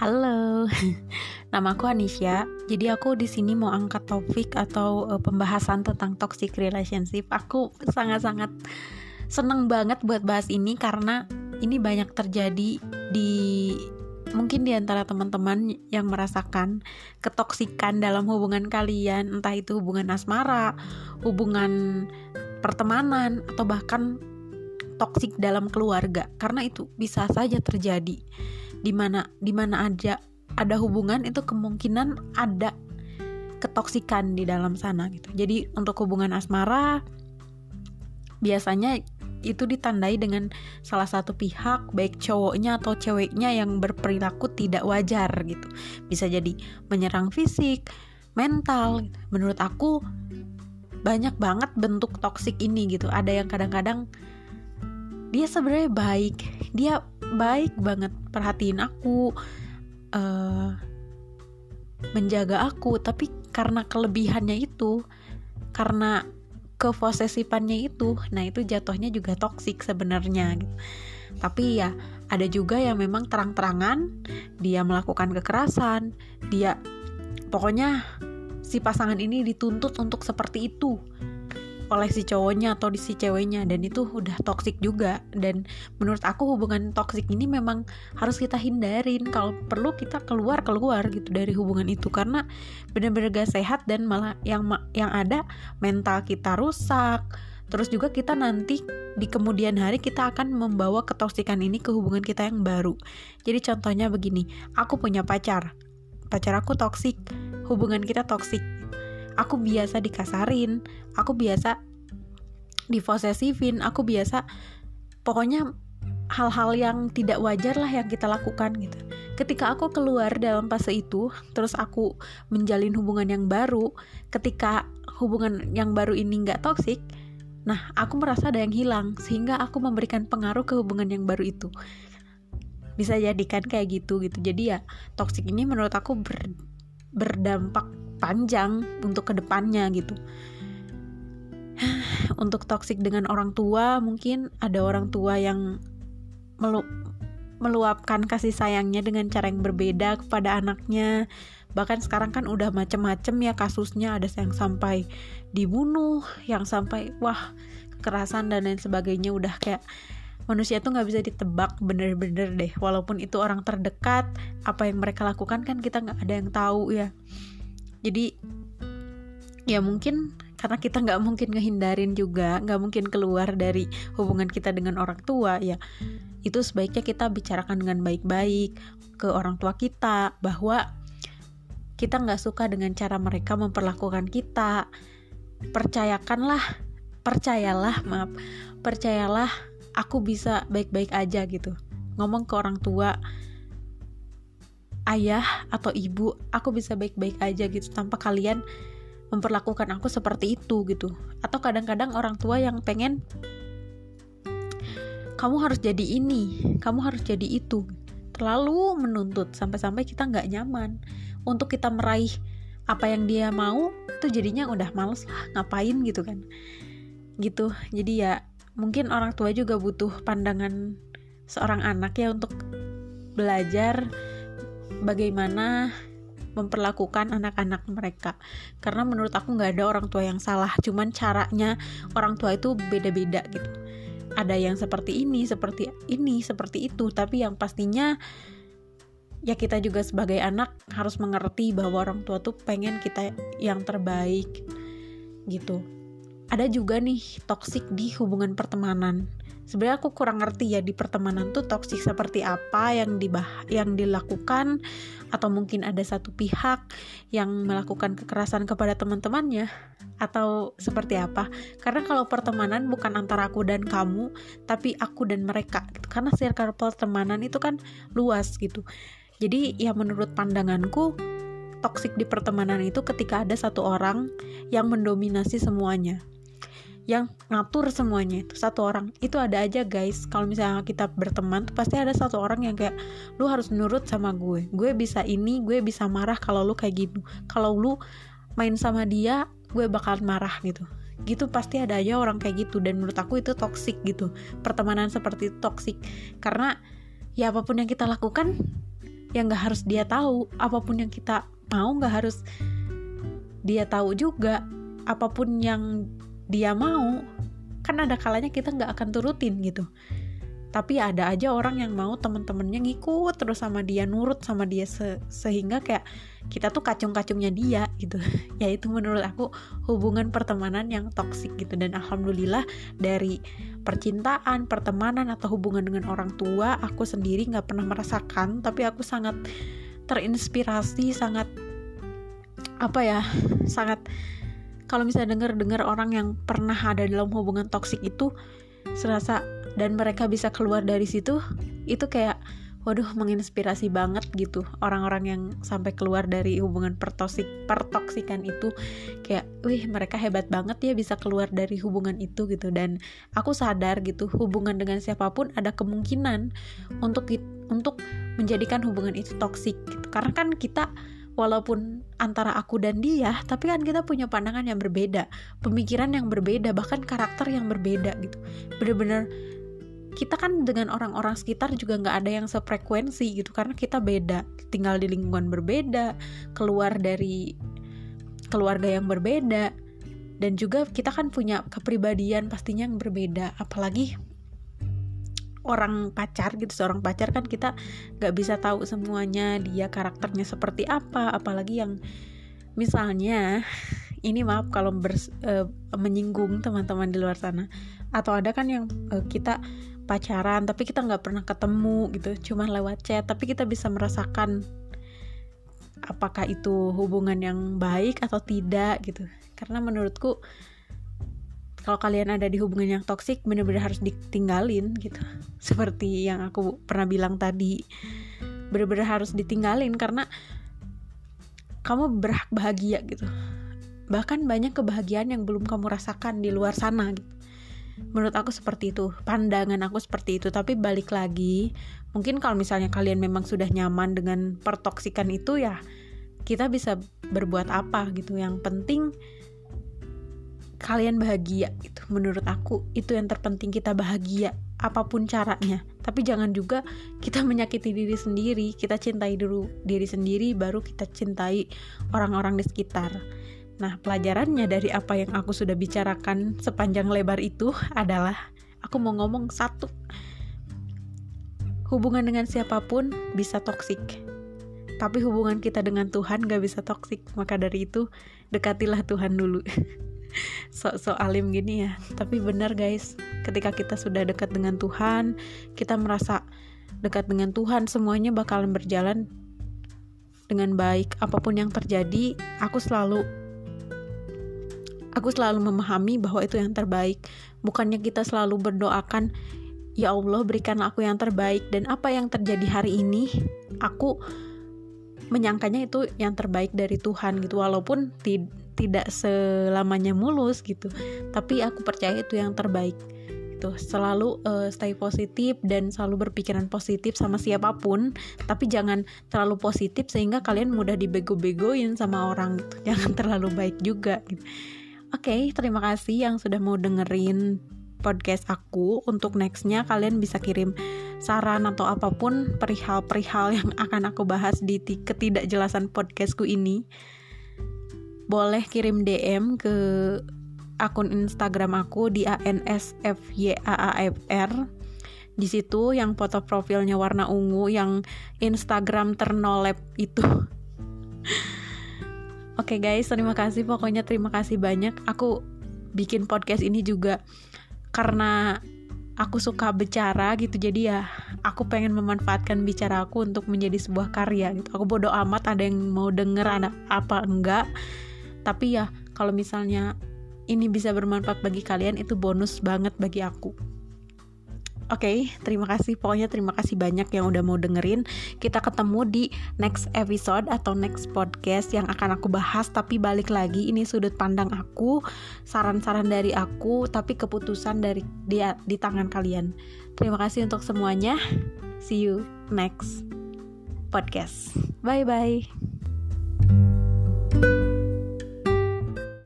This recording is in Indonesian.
Halo, nama aku Anisha. Jadi aku di sini mau angkat topik atau uh, pembahasan tentang toxic relationship. Aku sangat-sangat seneng banget buat bahas ini karena ini banyak terjadi di mungkin di antara teman-teman yang merasakan ketoksikan dalam hubungan kalian, entah itu hubungan asmara, hubungan pertemanan atau bahkan toksik dalam keluarga. Karena itu bisa saja terjadi di mana di mana ada ada hubungan itu kemungkinan ada ketoksikan di dalam sana gitu. Jadi untuk hubungan asmara biasanya itu ditandai dengan salah satu pihak baik cowoknya atau ceweknya yang berperilaku tidak wajar gitu. Bisa jadi menyerang fisik, mental. Gitu. Menurut aku banyak banget bentuk toksik ini gitu. Ada yang kadang-kadang dia sebenarnya baik, dia baik banget. Perhatiin aku uh, menjaga aku. Tapi karena kelebihannya itu karena keposesifannya itu nah itu jatuhnya juga toksik sebenarnya gitu. tapi ya ada juga yang memang terang-terangan dia melakukan kekerasan dia pokoknya si pasangan ini dituntut untuk seperti itu oleh si cowoknya atau di si ceweknya dan itu udah toksik juga. Dan menurut aku hubungan toksik ini memang harus kita hindarin. Kalau perlu kita keluar keluar gitu dari hubungan itu karena benar-benar gak sehat dan malah yang yang ada mental kita rusak. Terus juga kita nanti di kemudian hari kita akan membawa ketoksikan ini ke hubungan kita yang baru. Jadi contohnya begini aku punya pacar. Pacar aku toksik hubungan kita toksik aku biasa dikasarin aku biasa diposesifin aku biasa pokoknya hal-hal yang tidak wajar lah yang kita lakukan gitu. Ketika aku keluar dalam fase itu terus aku menjalin hubungan yang baru ketika hubungan yang baru ini nggak toksik nah aku merasa ada yang hilang sehingga aku memberikan pengaruh ke hubungan yang baru itu. Bisa jadikan kayak gitu gitu. Jadi ya toksik ini menurut aku ber, berdampak panjang untuk ke depannya gitu. Untuk toksik dengan orang tua mungkin ada orang tua yang melu meluapkan kasih sayangnya dengan cara yang berbeda kepada anaknya. Bahkan sekarang kan udah macem-macem ya kasusnya ada yang sampai dibunuh yang sampai wah kekerasan dan lain sebagainya. Udah kayak manusia tuh nggak bisa ditebak bener-bener deh. Walaupun itu orang terdekat apa yang mereka lakukan kan kita nggak ada yang tahu ya jadi ya mungkin karena kita nggak mungkin ngehindarin juga nggak mungkin keluar dari hubungan kita dengan orang tua ya itu sebaiknya kita bicarakan dengan baik-baik ke orang tua kita bahwa kita nggak suka dengan cara mereka memperlakukan kita. Percayakanlah percayalah maaf percayalah aku bisa baik-baik aja gitu. Ngomong ke orang tua ayah atau ibu aku bisa baik-baik aja gitu tanpa kalian memperlakukan aku seperti itu gitu. Atau kadang-kadang orang tua yang pengen kamu harus jadi ini kamu harus jadi itu. Terlalu menuntut sampai-sampai kita nggak nyaman. Untuk kita meraih apa yang dia mau itu jadinya udah males lah ngapain gitu kan. Gitu. Jadi ya mungkin orang tua juga butuh pandangan seorang anak ya untuk belajar bagaimana memperlakukan anak-anak mereka. Karena menurut aku nggak ada orang tua yang salah cuman caranya orang tua itu beda-beda gitu. Ada yang seperti ini seperti ini seperti itu tapi yang pastinya ya kita juga sebagai anak harus mengerti bahwa orang tua tuh pengen kita yang terbaik gitu. Ada juga nih toksik di hubungan pertemanan sebenarnya aku kurang ngerti ya di pertemanan tuh toksik seperti apa yang dibah yang dilakukan atau mungkin ada satu pihak yang melakukan kekerasan kepada teman-temannya atau seperti apa. Karena kalau pertemanan bukan antara aku dan kamu tapi aku dan mereka gitu. karena circle pertemanan itu kan luas gitu. Jadi ya menurut pandanganku toksik di pertemanan itu ketika ada satu orang yang mendominasi semuanya yang ngatur semuanya itu satu orang. Itu ada aja guys. Kalau misalnya kita berteman tuh pasti ada satu orang yang kayak lu harus nurut sama gue. Gue bisa ini gue bisa marah kalau lu kayak gitu. Kalau lu main sama dia gue bakal marah gitu. Gitu pasti ada aja orang kayak gitu. Dan menurut aku itu toksik gitu. Pertemanan seperti toksik karena ya apa pun yang kita lakukan yang nggak harus dia tahu. Apa pun yang kita mau nggak harus dia tahu juga. Apa pun yang dia mau kan ada kalanya kita nggak akan turutin gitu. Tapi ada aja orang yang mau temen-temennya ngikut terus sama dia nurut sama dia se sehingga kayak kita tuh kacung-kacungnya dia gitu. Ya itu menurut aku hubungan pertemanan yang toksik gitu. Dan alhamdulillah dari percintaan pertemanan atau hubungan dengan orang tua aku sendiri nggak pernah merasakan. Tapi aku sangat terinspirasi sangat apa ya sangat kalau misalnya dengar-dengar orang yang pernah ada dalam hubungan toksik itu serasa dan mereka bisa keluar dari situ itu kayak waduh menginspirasi banget gitu orang-orang yang sampai keluar dari hubungan pertoksik pertoksikan itu. Kayak wih mereka hebat banget ya bisa keluar dari hubungan itu gitu. Dan aku sadar gitu hubungan dengan siapa pun ada kemungkinan untuk untuk menjadikan hubungan itu toksik gitu. Karena kan kita walaupun antara aku dan dia tapi kan kita punya pandangan yang berbeda pemikiran yang berbeda bahkan karakter yang berbeda gitu. Bener-bener kita kan dengan orang-orang sekitar juga nggak ada yang sefrekuensi gitu karena kita beda. Tinggal di lingkungan berbeda keluar dari keluarga yang berbeda dan juga kita kan punya kepribadian pastinya yang berbeda. Apalagi orang pacar gitu seorang pacar kan kita nggak bisa tahu semuanya dia karakternya seperti apa apalagi yang misalnya ini maaf kalau bers, uh, menyinggung teman-teman di luar sana. Atau ada kan yang uh, kita pacaran tapi kita nggak pernah ketemu gitu cuma lewat chat tapi kita bisa merasakan apakah itu hubungan yang baik atau tidak gitu. Karena menurutku kalau kalian ada di hubungan yang toksik bener-bener harus ditinggalin gitu. Seperti yang aku pernah bilang tadi. Bener-bener harus ditinggalin karena kamu berhak bahagia gitu. Bahkan banyak kebahagiaan yang belum kamu rasakan di luar sana gitu. Menurut aku seperti itu. Pandangan aku seperti itu. Tapi balik lagi mungkin kalau misalnya kalian memang sudah nyaman dengan pertoksikan itu ya kita bisa berbuat apa gitu. Yang penting kalian bahagia gitu menurut aku itu yang terpenting kita bahagia apa pun caranya tapi jangan juga kita menyakiti diri sendiri kita cintai dulu diri sendiri baru kita cintai orang-orang di sekitar Nah, pelajarannya dari apa yang aku sudah bicarakan sepanjang lebar itu adalah aku mau ngomong satu. Hubungan dengan siapa pun bisa toksik. Tapi hubungan kita dengan Tuhan gak bisa toksik. Maka dari itu, dekatilah Tuhan dulu. Sok-sok alim gini ya. Tapi benar guys, ketika kita sudah dekat dengan Tuhan, kita merasa dekat dengan Tuhan, semuanya bakalan berjalan dengan baik. Apa pun yang terjadi, aku selalu aku selalu memahami bahwa itu yang terbaik bukannya kita selalu berdoakan ya Allah berikan aku yang terbaik dan apa yang terjadi hari ini aku menyangkanya itu yang terbaik dari Tuhan gitu walaupun tidak selamanya mulus gitu tapi aku percaya itu yang terbaik itu selalu uh, stay positif dan selalu berpikiran positif sama siapa pun tapi jangan terlalu positif sehingga kalian mudah dibego-begoin sama orang gitu. Jangan terlalu baik juga gitu. Oke, okay, terima kasih yang sudah mau dengerin podcast aku. Untuk nextnya kalian bisa kirim saran atau apa pun perihal-perihal yang akan aku bahas di ketidakjelasan podcastku ini. Boleh kirim DM ke akun Instagram aku di ansfyaafr. Di situ yang foto profilnya warna ungu, yang Instagram ternolep itu. Oke okay guys, terima kasih pokoknya terima kasih banyak. Aku bikin podcast ini juga karena aku suka bicara gitu. Jadi ya aku pengen memanfaatkan bicara aku untuk menjadi sebuah karya gitu. Aku bodoh amat ada yang mau denger anak apa enggak. Tapi ya kalau misalnya ini bisa bermanfaat bagi kalian itu bonus banget bagi aku. Oke, okay, terima kasih. Pokoknya terima kasih banyak yang udah mau dengerin. Kita ketemu di next episode atau next podcast yang akan aku bahas. Tapi balik lagi, ini sudut pandang aku, saran-saran dari aku, tapi keputusan dari dia di tangan kalian. Terima kasih untuk semuanya. See you next podcast. Bye bye.